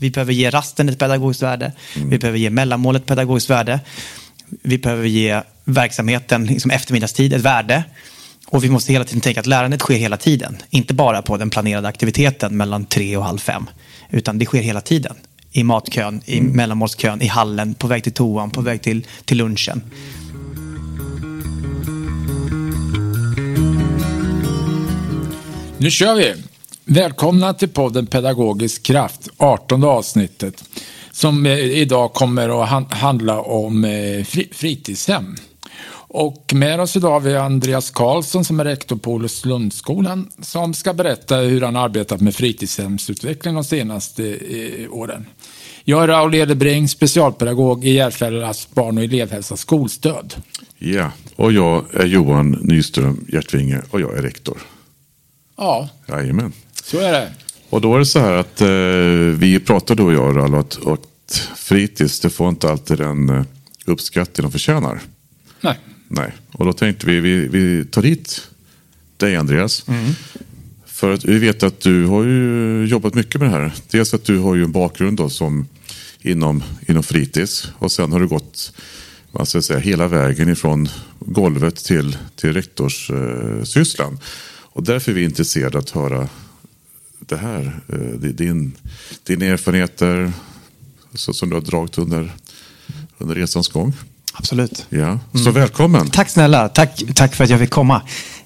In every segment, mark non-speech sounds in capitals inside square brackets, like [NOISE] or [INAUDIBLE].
Vi behöver ge rasten ett pedagogiskt värde. Vi behöver ge mellanmålet ett pedagogiskt värde. Vi behöver ge verksamheten liksom eftermiddagstid ett värde. Och vi måste hela tiden tänka att lärandet sker hela tiden. Inte bara på den planerade aktiviteten mellan tre och halv fem. Utan det sker hela tiden. I matkön, i mellanmålskön, i hallen, på väg till toan, på väg till, till lunchen. Nu kör vi! Välkomna till podden Pedagogisk kraft, 18 avsnittet. Som eh, idag kommer att han- handla om eh, fri- fritidshem. Och med oss idag har vi Andreas Karlsson som är rektor på Olofslundsskolan som ska berätta hur han arbetat med fritidshemsutveckling de senaste eh, åren. Jag är Raul Edebring, specialpedagog i Järfällas barn och elevhälsa skolstöd. Ja, och jag är Johan Nyström Hjärtvinge och jag är rektor. Ja, Jajamän. Så är det. Och då är det så här att eh, vi pratade då jag och Rallo att, att fritids det får inte alltid den eh, uppskattning de förtjänar. Nej. Nej, och då tänkte vi vi, vi tar hit dig Andreas. För att vi vet att du har ju jobbat mycket med det här. Dels att du har ju en bakgrund då som inom, inom fritids och sen har du gått man ska säga, hela vägen ifrån golvet till, till rektorssysslan. Eh, och därför är vi intresserade att höra det här. Eh, din, dina erfarenheter så, som du har dragit under, under resans gång. Absolut. Ja. Så välkommen. Tack snälla. Tack, tack för att jag fick komma.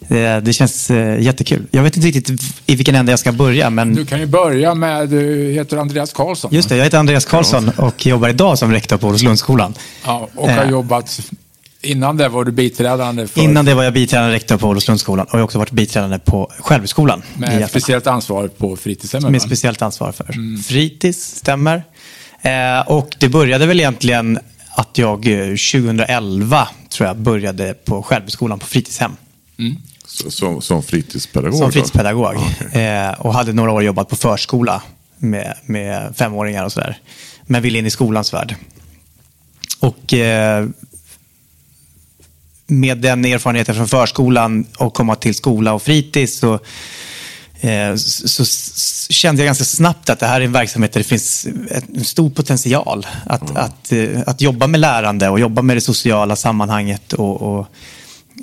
Det, det känns eh, jättekul. Jag vet inte riktigt i vilken ände jag ska börja, men Du kan ju börja med, du heter Andreas Karlsson. just det, jag heter Andreas Karlsson och jobbar idag som rektor på Olofslundsskolan. Ja, och har Eh. jobbat, innan det var du biträdande för, Innan det var jag biträdande rektor på Olofslundsskolan och jag har också varit biträdande på Självskolan. i med speciellt ansvar på fritidshemmen. Med speciellt ansvar för. Fritids, stämmer. Eh, och det började väl egentligen att jag eh, 2011 tror jag började på Självskolan på fritidshem. Så- Som, som fritidspedagog? Som fritidspedagog. Okej. Eh, och hade några år jobbat på förskola med, med femåringar och sådär. Men ville in i skolans värld. Och eh, med den erfarenheten från förskolan och komma till skola och fritids så, eh, så, så kände jag ganska snabbt att det här är en verksamhet där det finns en stor potential. Att, att, eh, att jobba med lärande och jobba med det sociala sammanhanget och, och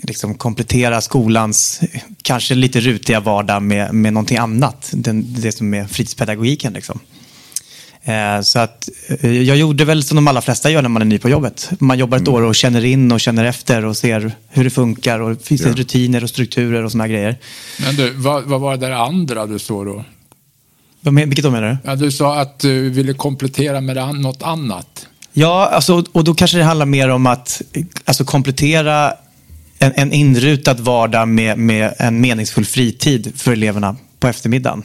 liksom komplettera skolans kanske lite rutiga vardag med, med någonting annat. Den, det som är fritidspedagogiken. Liksom. Eh, Så att eh, jag gjorde väl som de allra flesta gör när man är ny på jobbet. Man jobbar ett år och känner in och känner efter och ser hur det funkar och finns det Ja. rutiner och strukturer och här grejer. Men du, vad, vad var det där andra du sa då? Vilket då menar du? Ja, du sa att du ville komplettera med något annat. Ja, alltså, och då kanske det handlar mer om att alltså, komplettera en, en inrutad vardag med, med en meningsfull fritid för eleverna på eftermiddagen.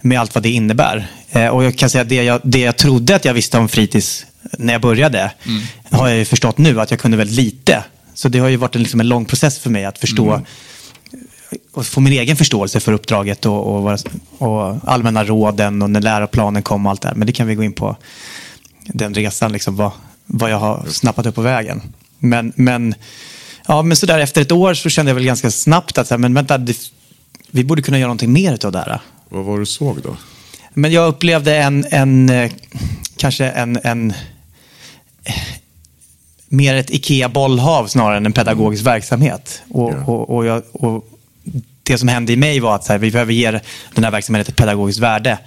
Med allt vad det innebär. Eh, och jag kan säga att det jag, det jag trodde att jag visste om fritids när jag började har jag ju förstått nu att jag kunde väldigt lite. Så det har ju varit en, liksom en lång process för mig att förstå och få min egen förståelse för uppdraget och, och, och allmänna råden och när läroplanen kom och allt det här. Men det kan vi gå in på den resan, liksom, vad, vad jag har snappat upp på vägen. Men, men, ja, men så där efter ett år så kände jag väl ganska snabbt att så här, men vänta, det, vi borde kunna göra någonting mer av det här. Vad var det du såg då? Men jag upplevde en, en eh, kanske en, en eh, mer ett Ikea-bollhav snarare än en pedagogisk verksamhet. Och, Ja. och, och, jag, och det som hände i mig var att här, vi behöver ge den här verksamheten ett pedagogiskt värde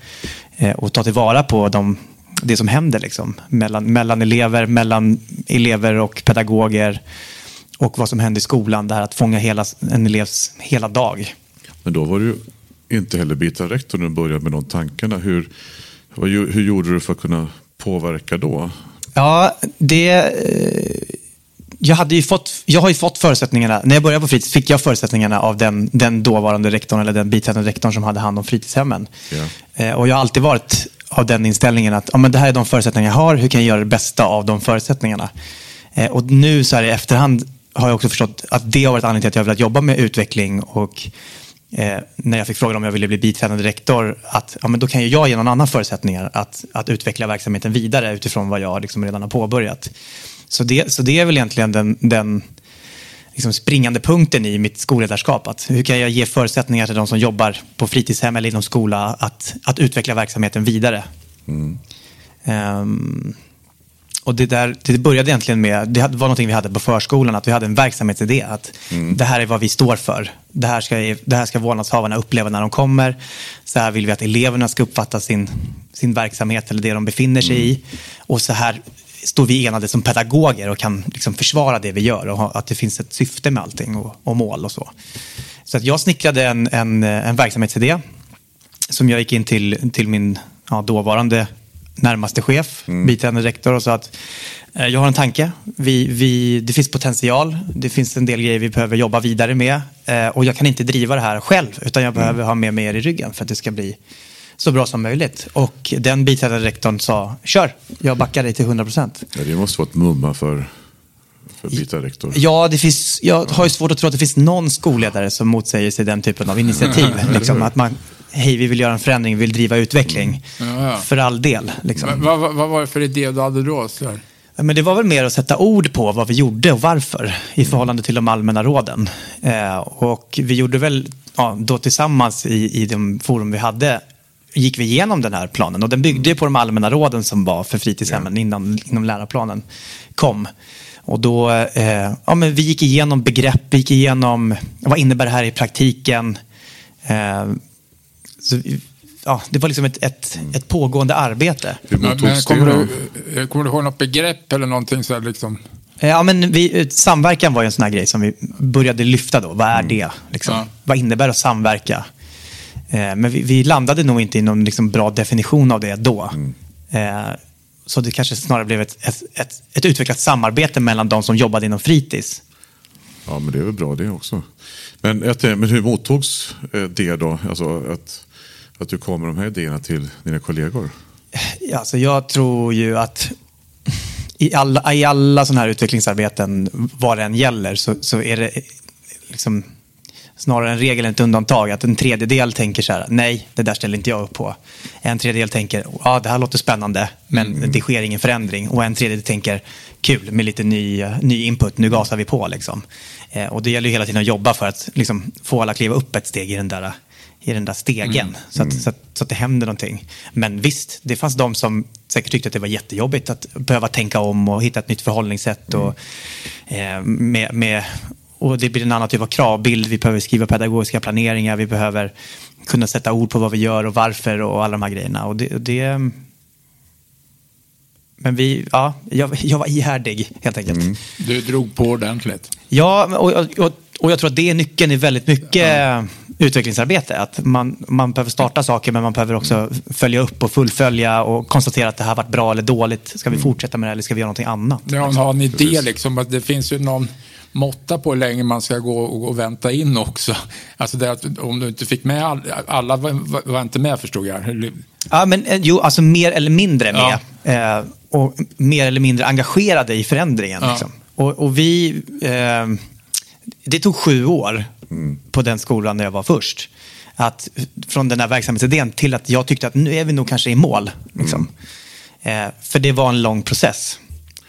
eh, och ta tillvara på de, det som händer liksom, mellan, mellan elever, mellan elever och pedagoger och vad som händer i skolan. Det här att fånga hela, en elevs hela dag. Men då var du inte heller biträdande rektor när du började med de tankarna. Hur, hur gjorde du för att kunna påverka då? Ja, det... eh, Jag, hade fått, jag har ju fått förutsättningarna, när jag började på fritids fick jag förutsättningarna av den, den dåvarande rektorn eller den biträdande rektorn som hade hand om fritidshemmen. Eh, Och jag har alltid varit av den inställningen att ja, men det här är de förutsättningar jag har, hur kan jag göra det bästa av de förutsättningarna? Eh, Och nu så här i efterhand har jag också förstått att det har varit anledningen till att jag har velat jobba med utveckling och eh, när jag fick frågan om jag ville bli biträdande rektor, att ja, men då kan ju jag ge någon annan förutsättningar att, att utveckla verksamheten vidare utifrån vad jag liksom redan har påbörjat. Så det, så det är väl egentligen den, den liksom springande punkten i mitt skolledarskap. Att hur kan jag ge förutsättningar till de som jobbar på fritidshem eller inom skola att, att utveckla verksamheten vidare? Ehm, och det, där, det började egentligen med, det var någonting vi hade på förskolan, att vi hade en verksamhetsidé. Att det här är vad vi står för. Det här, ska, det här ska vårdnadshavarna uppleva när de kommer. Så här vill vi att eleverna ska uppfatta sin, sin verksamhet eller det de befinner sig i. Och så här står vi enade som pedagoger och kan liksom försvara det vi gör och att det finns ett syfte med allting och, och mål och så. Så att jag snickrade en, en, en verksamhetsidé som jag gick in till, till min ja, dåvarande närmaste chef, mm. biträdande rektor och sa att eh, jag har en tanke. Vi, vi, det finns potential. Det finns en del grejer vi behöver jobba vidare med. Eh, och jag kan inte driva det här själv utan jag behöver mm. ha med mig er i ryggen för att det ska bli så bra som möjligt. Och den biträdande rektorn sa, kör, jag backar dig till 100 procent. Ja, det måste vara ett mumma för, för biträdande rektor. Ja, det finns, jag har ju svårt att tro att det finns någon skolledare som motsäger sig den typen av initiativ. [LAUGHS] liksom, att man, hej, vi vill göra en förändring, vi vill driva utveckling. Mm. Ja, ja. För all del. Liksom. Men, vad, vad, var det för idé du hade då? Så men det var väl mer att sätta ord på vad vi gjorde och varför i förhållande till de allmänna råden. Eh, och vi gjorde väl ja, då tillsammans i, i de forum vi hade gick vi igenom den här planen och den byggde på de allmänna råden som var för fritidshemmen innan, innan läroplanen kom. Och då, eh, ja, men vi gick igenom begrepp, vi gick igenom vad innebär det här i praktiken. Eh, så, ja, det var liksom ett, ett, ett pågående arbete. Men, men kommer, du, eh, kommer du ihåg något begrepp eller någonting så här liksom? Eh, ja, men vi, samverkan var ju en sån här grej som vi började lyfta då. Vad är mm. det? Liksom? Ja. Vad innebär att samverka? Eh, men vi, vi, landade nog inte i någon liksom bra definition av det då. Mm. Eh, så det kanske snarare blev ett, ett, ett, ett, utvecklat samarbete mellan de som jobbade inom fritids. Ja, men det är väl bra det också. Men, men hur mottogs eh, det då? Alltså att, att du kom med de här idéerna till dina kollegor? Alltså jag tror ju att i alla, i alla sådana här utvecklingsarbeten, vad det än gäller, så, så är det liksom snarare en regel än ett undantag. Att en tredjedel tänker så här, nej, det där ställer inte jag upp på. En tredjedel tänker, ja, det här låter spännande, men mm. det sker ingen förändring. Och en tredjedel tänker, kul med lite ny, ny input, nu gasar vi på. Liksom. Eh, och det gäller ju hela tiden att jobba för att liksom, få alla kliva upp ett steg i den där, i den där stegen. Mm. Så, att, mm. så, att, så, att, det händer någonting. Men visst, det fanns de som säkert tyckte att det var jättejobbigt att behöva tänka om och hitta ett nytt förhållningssätt. Och, eh, med, med och det blir en annan typ av kravbild. Vi behöver skriva pedagogiska planeringar. Vi behöver kunna sätta ord på vad vi gör och varför och alla de här grejerna. Och det, det men vi, ja, jag, jag var ihärdig helt enkelt. Mm. Du drog på ordentligt. Ja, och, och, och jag tror att det är nyckeln i väldigt mycket ja. Utvecklingsarbete. Att man, man behöver starta saker men man behöver också följa upp och fullfölja och konstatera att det här varit bra eller dåligt. Ska vi mm. fortsätta med det eller ska vi göra någonting annat? Ja, ha en idé liksom. Att det finns ju någon måtta på hur länge man ska gå och, vänta in också. [LAUGHS] Alltså det att om du inte fick med all, alla, var, var, inte med förstod jag. Ja, men eh, jo, alltså mer eller mindre med. Ja. Eh, och mer eller mindre engagerade i förändringen. Ja. Liksom. Och, och, vi, eh, det tog sju år mm. på den skolan där jag var först. Att, från den här verksamhetsidén till att jag tyckte att nu är vi nog kanske i mål. Liksom. Mm. Eh, för det var en lång process.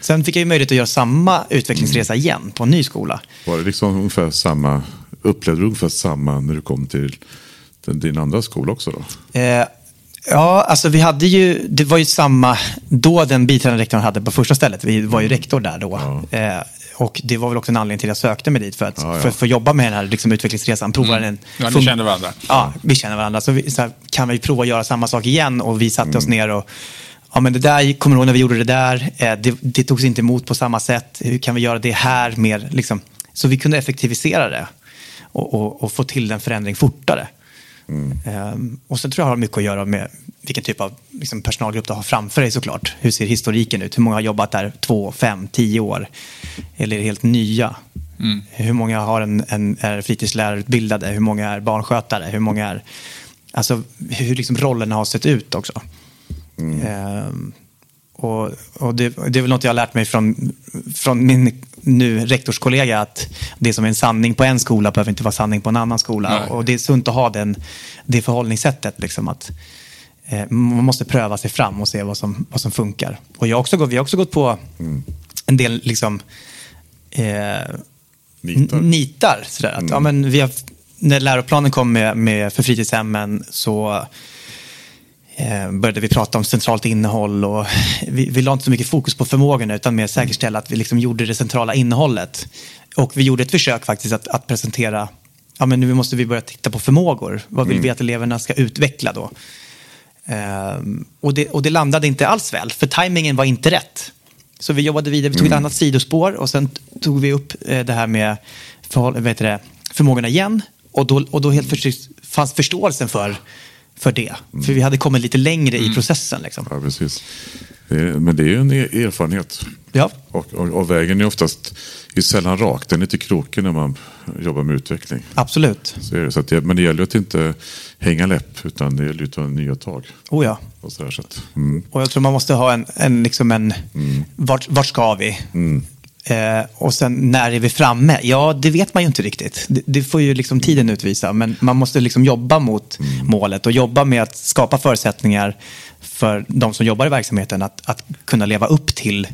Sen fick jag ju möjlighet att göra samma utvecklingsresa igen på en ny skola. Var det liksom ungefär samma, upplevde du ungefär samma när du kom till din andra skola också då? Eh, ja, alltså vi hade ju, det var ju samma, då den biträdande rektorn hade på första stället, vi var ju mm. rektor där då. Ja. Eh, och det var väl också en anledning till att jag sökte mig dit för att ja, ja. För, för jobba med den här liksom, utvecklingsresan. Prova mm. den. Ja, ni kände varandra. Ja, vi känner varandra. Så, vi, så här, kan vi prova att göra samma sak igen? Och vi satte mm. oss ner och ja, men det där, kommer du ihåg när vi gjorde det där? Eh, det, det togs inte emot på samma sätt. Hur kan vi göra det här mer? Liksom? Så vi kunde effektivisera det och, och, och få till en förändring fortare. Mm. Um, och sen tror jag det har mycket att göra med vilken typ av liksom, personalgrupp du har framför dig såklart. Hur ser historiken ut? Hur många har jobbat där två, fem, tio år? Eller är helt nya? Mm. Hur många har en, en, är fritidslärarutbildade? Hur många är barnskötare? Hur många är... Alltså hur liksom rollerna har sett ut också. Mm. Ehm, och, och det, det, är väl något jag har lärt mig från, från min nu rektorskollega att det som är en sanning på en skola behöver inte vara sanning på en annan skola. Nej. Och det är sunt att ha den, det förhållningssättet. Liksom att, eh, man måste pröva sig fram och se vad som, vad som funkar. Och jag också, vi har också gått på mm. en del liksom, eh, nitar. nitar sådär. Att, mm. ja, men vi har, när läroplanen kom med, med för fritidshemmen så började vi prata om centralt innehåll och vi, vi la inte så mycket fokus på förmågorna utan mer säkerställa att vi liksom gjorde det centrala innehållet. Och vi gjorde ett försök faktiskt att, att presentera, ja men nu måste vi börja titta på förmågor. Vad vill vi att eleverna ska utveckla då? Um, och, det, och det landade inte alls väl, för tajmingen var inte rätt. Så vi jobbade vidare, vi tog ett annat sidospår och sen tog vi upp eh, det här med för, vet det, förmågorna igen. Och då, och då helt förstås fanns förståelsen för, för det. Mm. För vi hade kommit lite längre i processen. Liksom. Ja, precis. Men det är ju en e- erfarenhet. Ja. Och, och, och, vägen är oftast är sällan rak, den är lite krokig när man jobbar med utveckling. Absolut. Så är det, så det, men det gäller att inte hänga läpp, utan det gäller att ta nya tag. Oh ja. Och, så där, så att, mm. och jag tror man måste ha en, en, liksom en mm. vart, vart ska vi? Mm. Eh, och sen när är vi framme? Ja, det vet man ju inte riktigt. Det, det får ju liksom tiden utvisa. Men man måste liksom jobba mot mm. målet och jobba med att skapa förutsättningar för de som jobbar i verksamheten att, att kunna leva upp till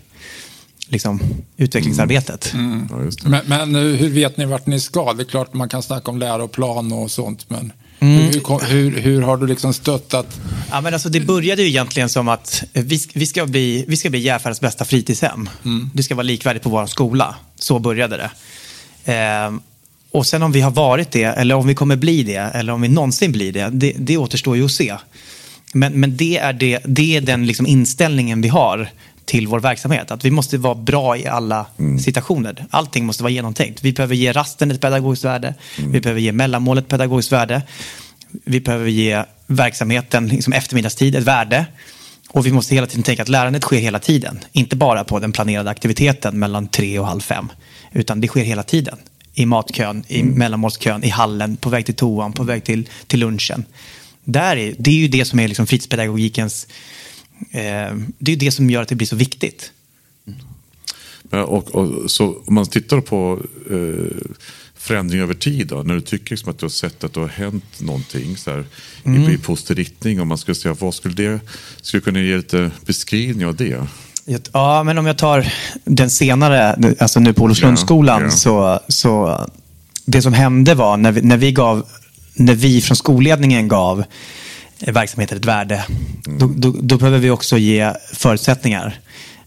liksom, utvecklingsarbetet. Mm. Mm. Ja, men, men, hur vet ni vart ni ska? Det är klart man kan snacka om läroplan och sånt, men Mm. Hur, hur, hur, har du liksom stöttat? Ja, men alltså, det började ju egentligen som att vi, vi ska bli, vi ska bli Järfällets bästa fritidshem. Mm. Det ska vara likvärdigt på vår skola. Så började det. Eh, och sen om vi har varit det, eller om vi kommer bli det, eller om vi någonsin blir det, det, det återstår ju att se. Men, men det, är det, det är den liksom inställningen vi har till vår verksamhet. Att vi måste vara bra i alla mm. situationer. Allting måste vara genomtänkt. Vi behöver ge rasten ett pedagogiskt värde. Mm. Vi behöver ge mellanmålet ett pedagogiskt värde. Vi behöver ge verksamheten liksom eftermiddagstid ett värde. Och vi måste hela tiden tänka att lärandet sker hela tiden. Inte bara på den planerade aktiviteten mellan tre och halv fem. Utan det sker hela tiden. I matkön, i mm. mellanmålskön, i hallen, på väg till toan, på väg till, till lunchen. Där är, det är ju det som är liksom fritidspedagogikens det är det som gör att det blir så viktigt. Och, och, så om man tittar på eh, förändring över tid då, när du tycker liksom att du har sett att det har hänt någonting så här, mm. i positiv riktning. Om man skulle säga, vad skulle det, skulle kunna ge lite beskrivning av det? Ja, men om jag tar den senare, alltså nu på Olofslundsskolan, ja, ja. så, så det som hände var när vi, när vi gav, när vi från skolledningen gav Eh, verksamheten ett värde. Mm. Då, då, då, behöver vi också ge förutsättningar.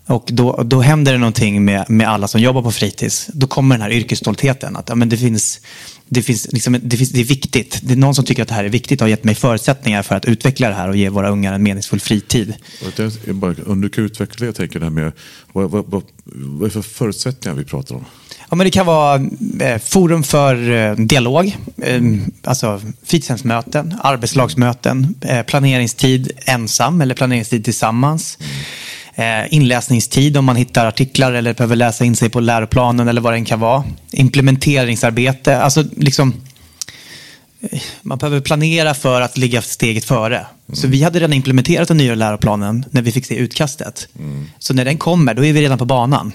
Och då, då händer det någonting med, med alla som jobbar på fritids. Då kommer den här yrkesstoltheten. Att ja, men det, finns, det, finns, liksom, det, finns, det är viktigt. Det är någon som tycker att det här är viktigt och har gett mig förutsättningar för att utveckla det här och ge våra ungar en meningsfull fritid. om du kan utveckla det, jag tänker det här med vad, vad, vad, vad är det för förutsättningar vi pratar om? Ja, men det kan vara eh, forum för eh, dialog, eh, alltså fritidshemsmöten, arbetslagsmöten, planeringstid ensam eller planeringstid tillsammans. Inläsningstid om man hittar artiklar eller behöver läsa in sig på läroplanen eller vad det än kan vara. Implementeringsarbete, alltså liksom man behöver planera för att ligga steget före. Mm. Så vi hade redan implementerat den nya läroplanen när vi fick se utkastet. Mm. Så när den kommer, då är vi redan på banan.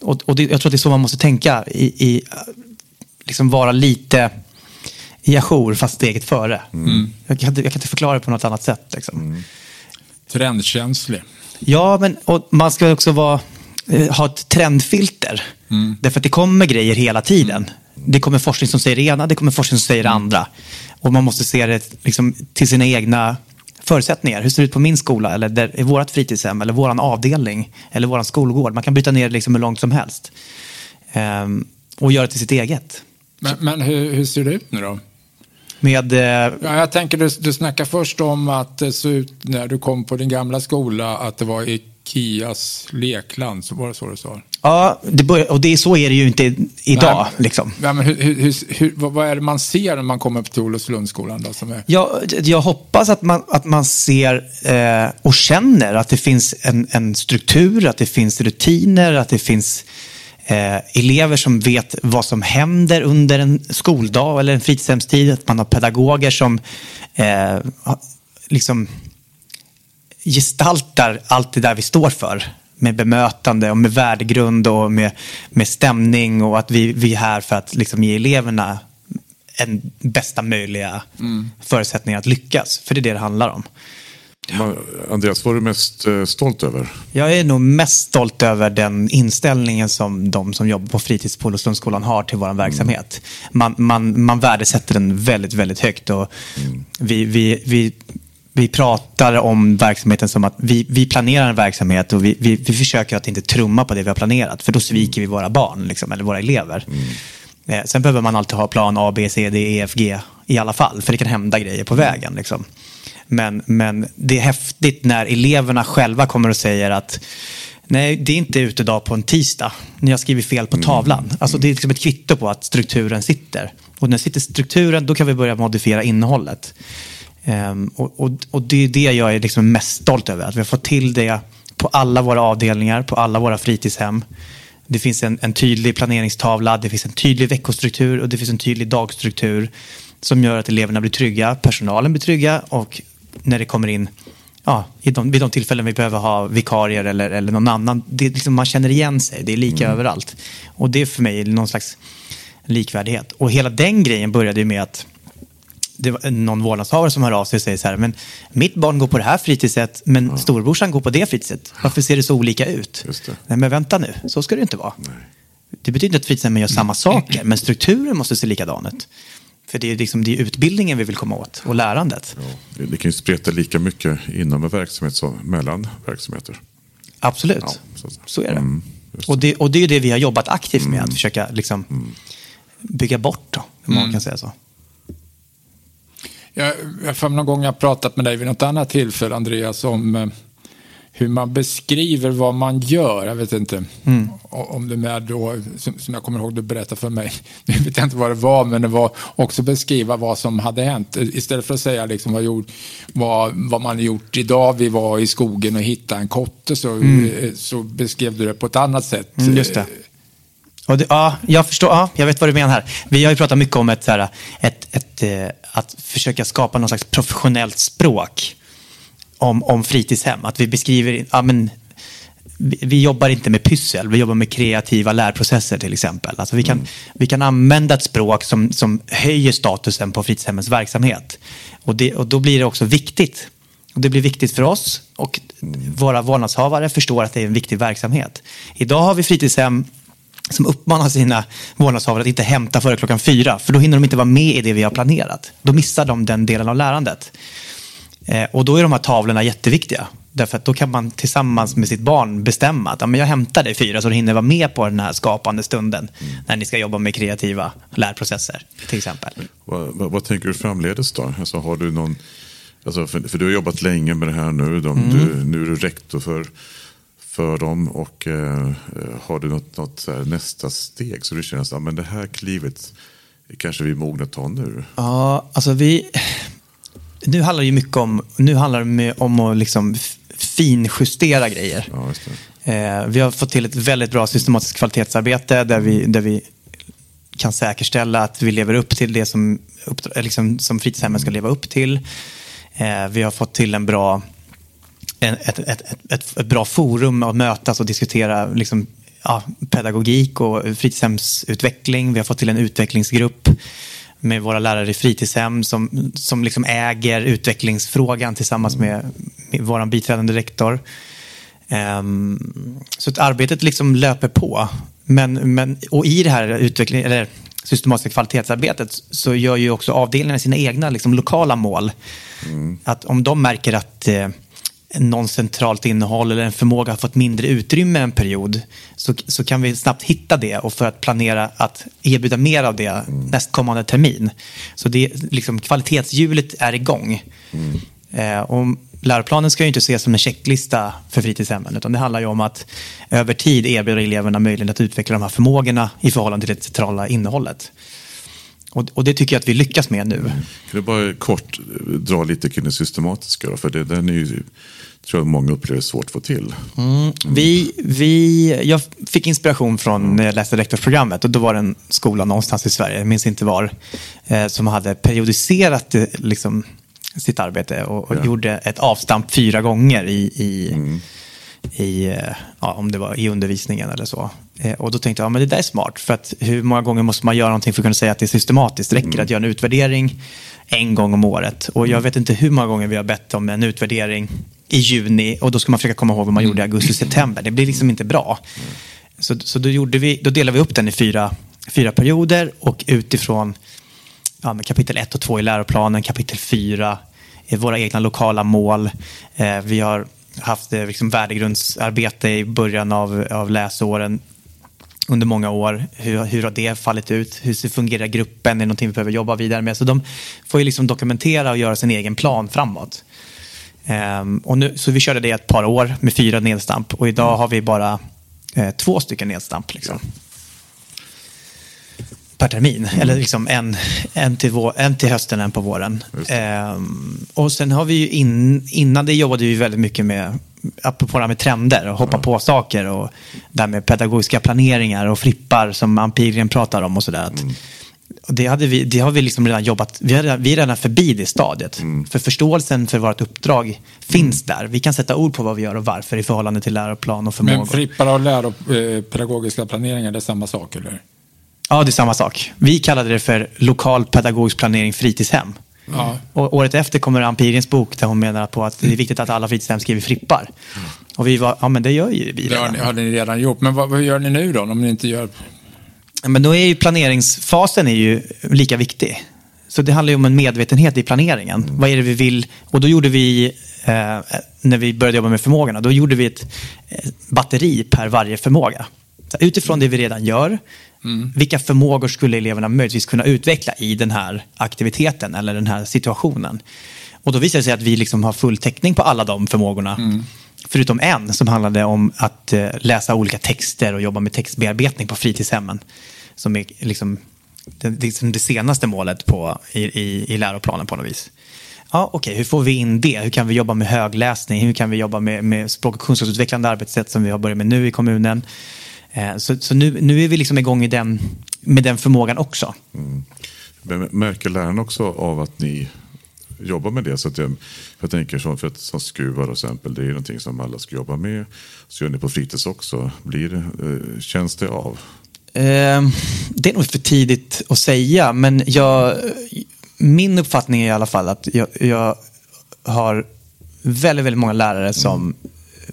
Och, och det, jag tror att det är så man måste tänka. I, i liksom vara lite i ajour fast steget före. Mm. Jag, kan, jag, kan, inte förklara det på något annat sätt. Liksom. Mm. Trendkänslig. Ja, men man ska också vara, eh, ha ett trendfilter. Mm. Därför att det kommer grejer hela tiden. Det kommer forskning som säger det ena, det kommer forskning som säger det mm. andra. Och man måste se det liksom, till sina egna förutsättningar. Hur ser det ut på min skola eller där, i vårt fritidshem eller vår avdelning eller vår skolgård. Man kan bryta ner det liksom hur långt som helst. Ehm, och göra det till sitt eget. Men, men hur, hur, ser det ut nu då? Med, eh, ja, jag tänker du, du snackar först om att det såg ut när du kom på din gamla skola att det var Ikeas lekland. Så var det så du sa? Ja, det börjar, och det, så är det ju inte idag. Nej, liksom. ja, men hur, hur, hur, vad är det man ser när man kommer till Olofslundsskolan? Då, som är... ja, jag hoppas att man, att man ser eh, och känner att det finns en, en struktur, att det finns rutiner, att det finns eh, elever som vet vad som händer under en skoldag eller en fritidshemstid. Att man har pedagoger som eh, liksom gestaltar allt det där vi står för med bemötande och med värdegrund och med, med stämning och att vi, vi är här för att liksom ge eleverna en bästa möjliga mm. förutsättningar att lyckas. För det är det det handlar om. Andreas, vad är du mest eh, stolt över? Jag är nog mest stolt över den inställningen som de som jobbar på fritids på Olofströmsskolan har till vår mm. verksamhet. Man, man, man värdesätter den väldigt, väldigt högt. Och mm. vi, vi, vi vi pratar om verksamheten som att vi, vi planerar en verksamhet och vi, vi, vi försöker att inte trumma på det vi har planerat. För då sviker vi våra barn, liksom, eller våra elever. Eh, sen behöver man alltid ha plan A, B, C, D, E, F, G i alla fall. För det kan hända grejer på vägen. Liksom. Men, men det är häftigt när eleverna själva kommer och säger att Nej, det är inte utedag på en tisdag. Ni har skrivit fel på tavlan. Alltså det är liksom ett kvitto på att strukturen sitter. Och när sitter strukturen, då kan vi börja modifiera innehållet. Ehm, och, och, och det är det jag är liksom mest stolt över. Att vi har fått till det på alla våra avdelningar, på alla våra fritidshem. Det finns en, en tydlig planeringstavla, det finns en tydlig veckostruktur och det finns en tydlig dagstruktur som gör att eleverna blir trygga, personalen blir trygga och när det kommer in ja, i de, vid de tillfällen vi behöver ha vikarier eller, eller någon annan. Det, liksom, man känner igen sig, det är lika överallt. Och det är för mig någon slags likvärdighet. Och hela den grejen började ju med att det var någon vårdnadshavare som hör av sig och säger så här, men mitt barn går på det här fritidset, men storbrorsan går på det fritidset. Varför ser det så olika ut? Det. Nej, men vänta nu, så ska det inte vara. Det betyder inte att fritidshemmen gör samma saker, men strukturen måste se likadan ut. För det är, liksom, det är utbildningen vi vill komma åt och lärandet. Ja, det, det kan ju spreta lika mycket inom en verksamhet som mellan verksamheter. Absolut, Ja, så- så är det. Mm, just och det. Och det är det vi har jobbat aktivt med, att försöka liksom, bygga bort, då, om man kan säga så. Jag, jag får någon gång jag har pratat med dig vid något annat tillfälle, Andreas, om eh, hur man beskriver vad man gör. Jag vet inte Mm. om det är då, som, som jag kommer ihåg du berättade för mig, [LAUGHS] nu vet jag inte vad det var, men det var också beskriva vad som hade hänt. Istället för att säga liksom vad, gjort, vad, vad man har gjort idag, vi var i skogen och hittade en kotte, så, eh, så beskrev du det på ett annat sätt. Mm, just det. Och det, ja, jag förstår, ja, jag vet vad du menar här. Vi har ju pratat mycket om ett, så här, ett, ett, eh, att försöka skapa någon slags professionellt språk om, om fritidshem. Att vi beskriver, ja, men, vi, jobbar inte med pyssel, vi jobbar med kreativa lärprocesser till exempel. Alltså vi, kan, vi kan använda ett språk som, som höjer statusen på fritidshemmens verksamhet. Och, det, och då blir det också viktigt. Och det blir viktigt för oss och våra vårdnadshavare förstår att det är en viktig verksamhet. Idag har vi fritidshem som uppmanar sina vårdnadshavare att inte hämta före klockan fyra, för då hinner de inte vara med i det vi har planerat. Då missar de den delen av lärandet. Eh, och då är de här tavlorna jätteviktiga. Därför att då kan man tillsammans med sitt barn bestämma att ja, men jag hämtar dig fyra så du hinner vara med på den här skapande stunden när ni ska jobba med kreativa lärprocesser till exempel. Vad, vad, vad tänker du framledes då? Alltså, har du någon, alltså, för, för du har jobbat länge med det här nu. De, Mm. du, nu är du rektor för, för dem. Och eh, har du något, något här, nästa steg? Så du känner att men det här klivet kanske vi är mogna att ta nu. Ja, alltså vi... Nu handlar det ju mycket om, nu handlar det om att liksom finjustera grejer. Ja. Eh, vi har fått till ett väldigt bra systematiskt kvalitetsarbete där vi, där vi kan säkerställa att vi lever upp till det som, eh, liksom, som fritidshemmen ska leva upp till. Eh, vi har fått till en bra, ett, ett, ett, ett, bra forum att mötas och diskutera liksom, ja, pedagogik och fritidshemsutveckling. Vi har fått till en utvecklingsgrupp med våra lärare i fritidshem som, som liksom äger utvecklingsfrågan tillsammans med, med vår biträdande rektor. Ehm, så att arbetet liksom löper på. Men, men, och i det här utveckling, eller systematiska kvalitetsarbetet så gör ju också avdelningarna sina egna liksom, lokala mål. Att om de märker att eh, någon centralt innehåll eller en förmåga har fått mindre utrymme en period så, så kan vi snabbt hitta det och för att planera att erbjuda mer av det nästkommande termin. Så det, liksom, kvalitetshjulet är igång. Eh, och läroplanen ska ju inte ses som en checklista för fritidshemmen utan det handlar ju om att över tid erbjuda eleverna möjlighet att utveckla de här förmågorna i förhållande till det centrala innehållet. Och, och det tycker jag att vi lyckas med nu. Kan du bara kort eh, dra lite kring det systematiska? Då? För det, den är ju, tror jag många upplever svårt att få till. Vi, vi, jag fick inspiration från när jag läste rektorsprogrammet och då var det en skola någonstans i Sverige, jag minns inte var, eh, som hade periodiserat eh, liksom, sitt arbete och, och Ja. gjorde ett avstamp fyra gånger i, i, i eh, ja, om det var i undervisningen eller så. Eh, Och då tänkte jag, ja, men det där är smart, för att hur många gånger måste man göra någonting för att kunna säga att det är systematiskt? Räcker det att göra en utvärdering en gång om året? Och jag vet inte hur många gånger vi har bett om en utvärdering i juni och då ska man försöka komma ihåg vad man gjorde i augusti-september. Det blir liksom inte bra. Så, så då, gjorde vi, då delade vi upp den i fyra, fyra perioder och utifrån ja, kapitel 1 och 2 i läroplanen, kapitel 4 våra egna lokala mål. Eh, vi har haft eh, liksom värdegrundsarbete i början av, av läsåren under många år. Hur, hur har det fallit ut? Hur fungerar gruppen? Är det någonting vi behöver jobba vidare med? Så de får ju liksom dokumentera och göra sin egen plan framåt. Um, och nu, så vi körde det ett par år med fyra nedstamp och idag har vi bara eh, två stycken nedstamp. Liksom. Per termin, mm. eller liksom en, en, till vår, en till hösten, en på våren. Um, och sen har vi ju in, innan det jobbade vi väldigt mycket med apropå det här med trender och hoppa ja. på saker och det här med pedagogiska planeringar och flippar som Ampirien pratar om och sådär. Mm. Det, hade vi, det har vi liksom redan jobbat, vi, hade, vi är redan förbi det stadiet. Mm. För förståelsen för vårt uppdrag finns mm. där. Vi kan sätta ord på vad vi gör och varför i förhållande till läroplan och förmågor. Men flippar och läro, eh, pedagogiska planeringar, det är samma sak eller? Ja, det är samma sak. Vi kallade det för lokal pedagogisk planering fritidshem. Ja. Och året efter kommer Ampiriens bok där hon menar på att det är viktigt att alla fritidshem skriver frippar. Och vi var, ja men det gör ju vi redan. Det har ni redan gjort, men vad, vad gör ni nu då om ni inte gör? Men då är ju planeringsfasen är ju lika viktig. Så det handlar ju om en medvetenhet i planeringen. Mm. Vad är det vi vill? Och då gjorde vi, eh, när vi började jobba med förmågorna, då gjorde vi ett eh, batteri per varje förmåga. Så utifrån det vi redan gör, Mm. Vilka förmågor skulle eleverna möjligtvis kunna utveckla i den här aktiviteten eller den här situationen? Och då visar det sig att vi liksom har full täckning på alla de förmågorna. Mm. Förutom en som handlade om att uh, läsa olika texter och jobba med textbearbetning på fritidshemmen. Som är liksom det, liksom det senaste målet på, i, i, i läroplanen på något vis. Ja, Okej, okay. hur får vi in det? Hur kan vi jobba med högläsning? Hur kan vi jobba med, med språk och kunskapsutvecklande arbetssätt som vi har börjat med nu i kommunen? Eh, så, så nu, nu är vi liksom igång i den, med den förmågan också. Mm. Märker lärarna också av att ni jobbar med det? Så att jag, jag tänker så, för att som skruvar till exempel, det är någonting som alla ska jobba med. Så gör ni på fritids också. Blir, eh, känns det av? Eh, det är nog för tidigt att säga, men jag, min uppfattning är i alla fall att jag, jag har väldigt, väldigt många lärare som mm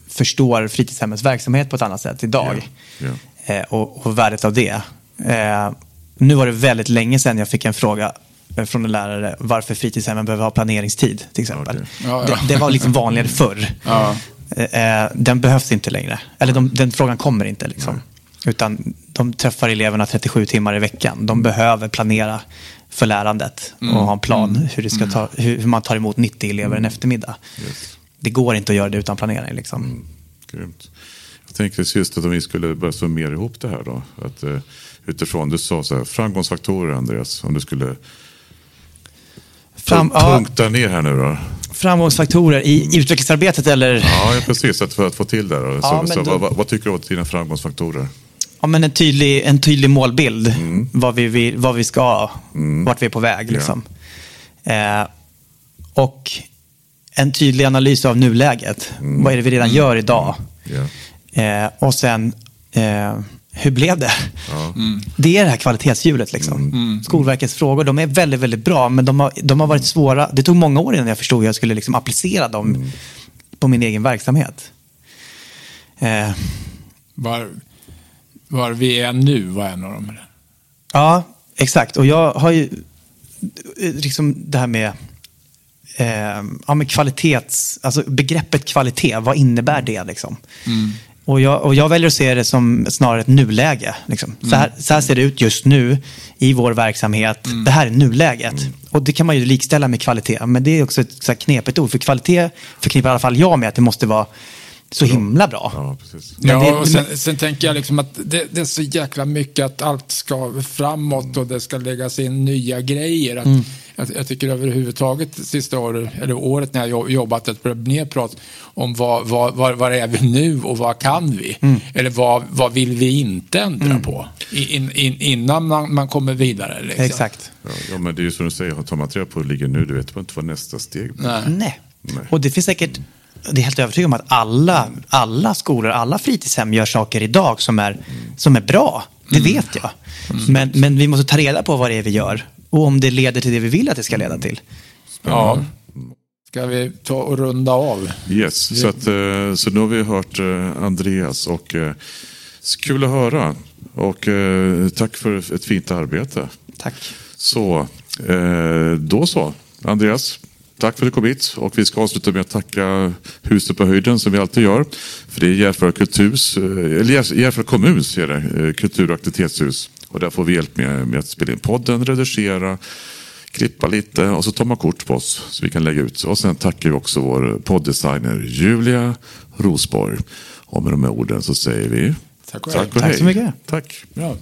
förstår fritidshemmets verksamhet på ett annat sätt idag. Ja, ja. Eh, och, och, värdet av det. Eh, nu var det väldigt länge sedan jag fick en fråga eh, från en lärare varför fritidshemmen behöver ha planeringstid till exempel. Okay. Ja, det, det, var liksom vanligare [LAUGHS] förr. Eh, den behövs inte längre. Eller de, den frågan kommer inte. Liksom. Utan de träffar eleverna 37 timmar i veckan. De behöver planera för lärandet mm. och ha en plan mm. hur, det ska ta, hur, hur man tar emot 90 elever en mm. eftermiddag. Yes det går inte att göra det utan planering. Liksom. Mm, grymt. Jag tänkte just att om vi skulle börja summera ihop det här då. Att, uh, utifrån, du sa så här, framgångsfaktorer Andreas, om du skulle Fram, punkta ja, ner här nu då. Framgångsfaktorer i mm. utvecklingsarbetet eller? Ja, precis. Att för att få till det. Då. Ja, så, så då... vad, vad, tycker du är dina framgångsfaktorer? Ja, men en, tydlig, en tydlig målbild. Mm. Vad, vi, vi, vad vi ska, mm. vart vi är på väg. Liksom. Ja. Eh, och en tydlig analys av nuläget. Mm. Vad är det vi redan gör idag? Yeah. Eh, och sen, eh, hur blev det? Ja. Mm. Det är det här kvalitetshjulet. Liksom. Mm. mm. Skolverkets frågor, de är väldigt, väldigt bra, men de har, de har varit svåra. Det tog många år innan jag förstod hur jag skulle liksom applicera dem mm. på min egen verksamhet. Eh. Var, var vi är nu var en av dem? Ja, exakt. Och jag har ju liksom det här med eh, ja, men kvalitets, alltså begreppet kvalitet, vad innebär det? Liksom? Mm. Och, jag, och jag väljer att se det som snarare ett nuläge. Liksom. Så, här, så här ser det ut just nu i vår verksamhet. Mm. Det här är nuläget. Mm. Och det kan man ju likställa med kvalitet. Men det är också ett så här knepigt ord. För kvalitet förknippar i alla fall jag med att det måste vara så himla bra. Ja, precis. ja det, och sen, sen, tänker jag liksom att det, det, är så jäkla mycket att allt ska framåt och det ska läggas in nya grejer. Att, mm. Jag, jag, tycker överhuvudtaget sista året, eller året när jag jobbat, att det mer prat om vad, vad, vad, vad är vi nu och vad kan vi? Mm. Eller vad, vad vill vi inte ändra mm. på? In, in, innan man, man kommer vidare. Liksom. Exakt. Ja, men det är ju som du säger, tar man reda på hur det ligger nu, du vet inte vad nästa steg blir. Nej. Nej. Nej. Och det finns säkert det är helt övertygad om att alla, alla skolor, alla fritidshem gör saker idag som är, som är bra. Det mm. vet jag. Mm. Men, men vi måste ta reda på vad det är vi gör och om det leder till det vi vill att det ska leda till. Ja. Ska vi ta och runda av? Yes, så, att, eh, så nu har vi hört eh, Andreas och eh, kul att höra. Och tack för ett fint arbete. Tack. Så, då så. Andreas, Tack för att du kom hit. Och vi ska avsluta med att tacka Huset på höjden som vi alltid gör. För det är Järfälla kulturhus, eh, eller Järfälla kommuns är det, kultur och aktivitetshus. Och där får vi hjälp med, med att spela in podden, redigera, klippa lite och så tar man kort på oss så vi kan lägga ut. Och sen tackar vi också vår podddesigner Julia Rosborg. Och med de här orden så säger vi Tack och tack hej. och Tack hej. så mycket. Tack. Bra.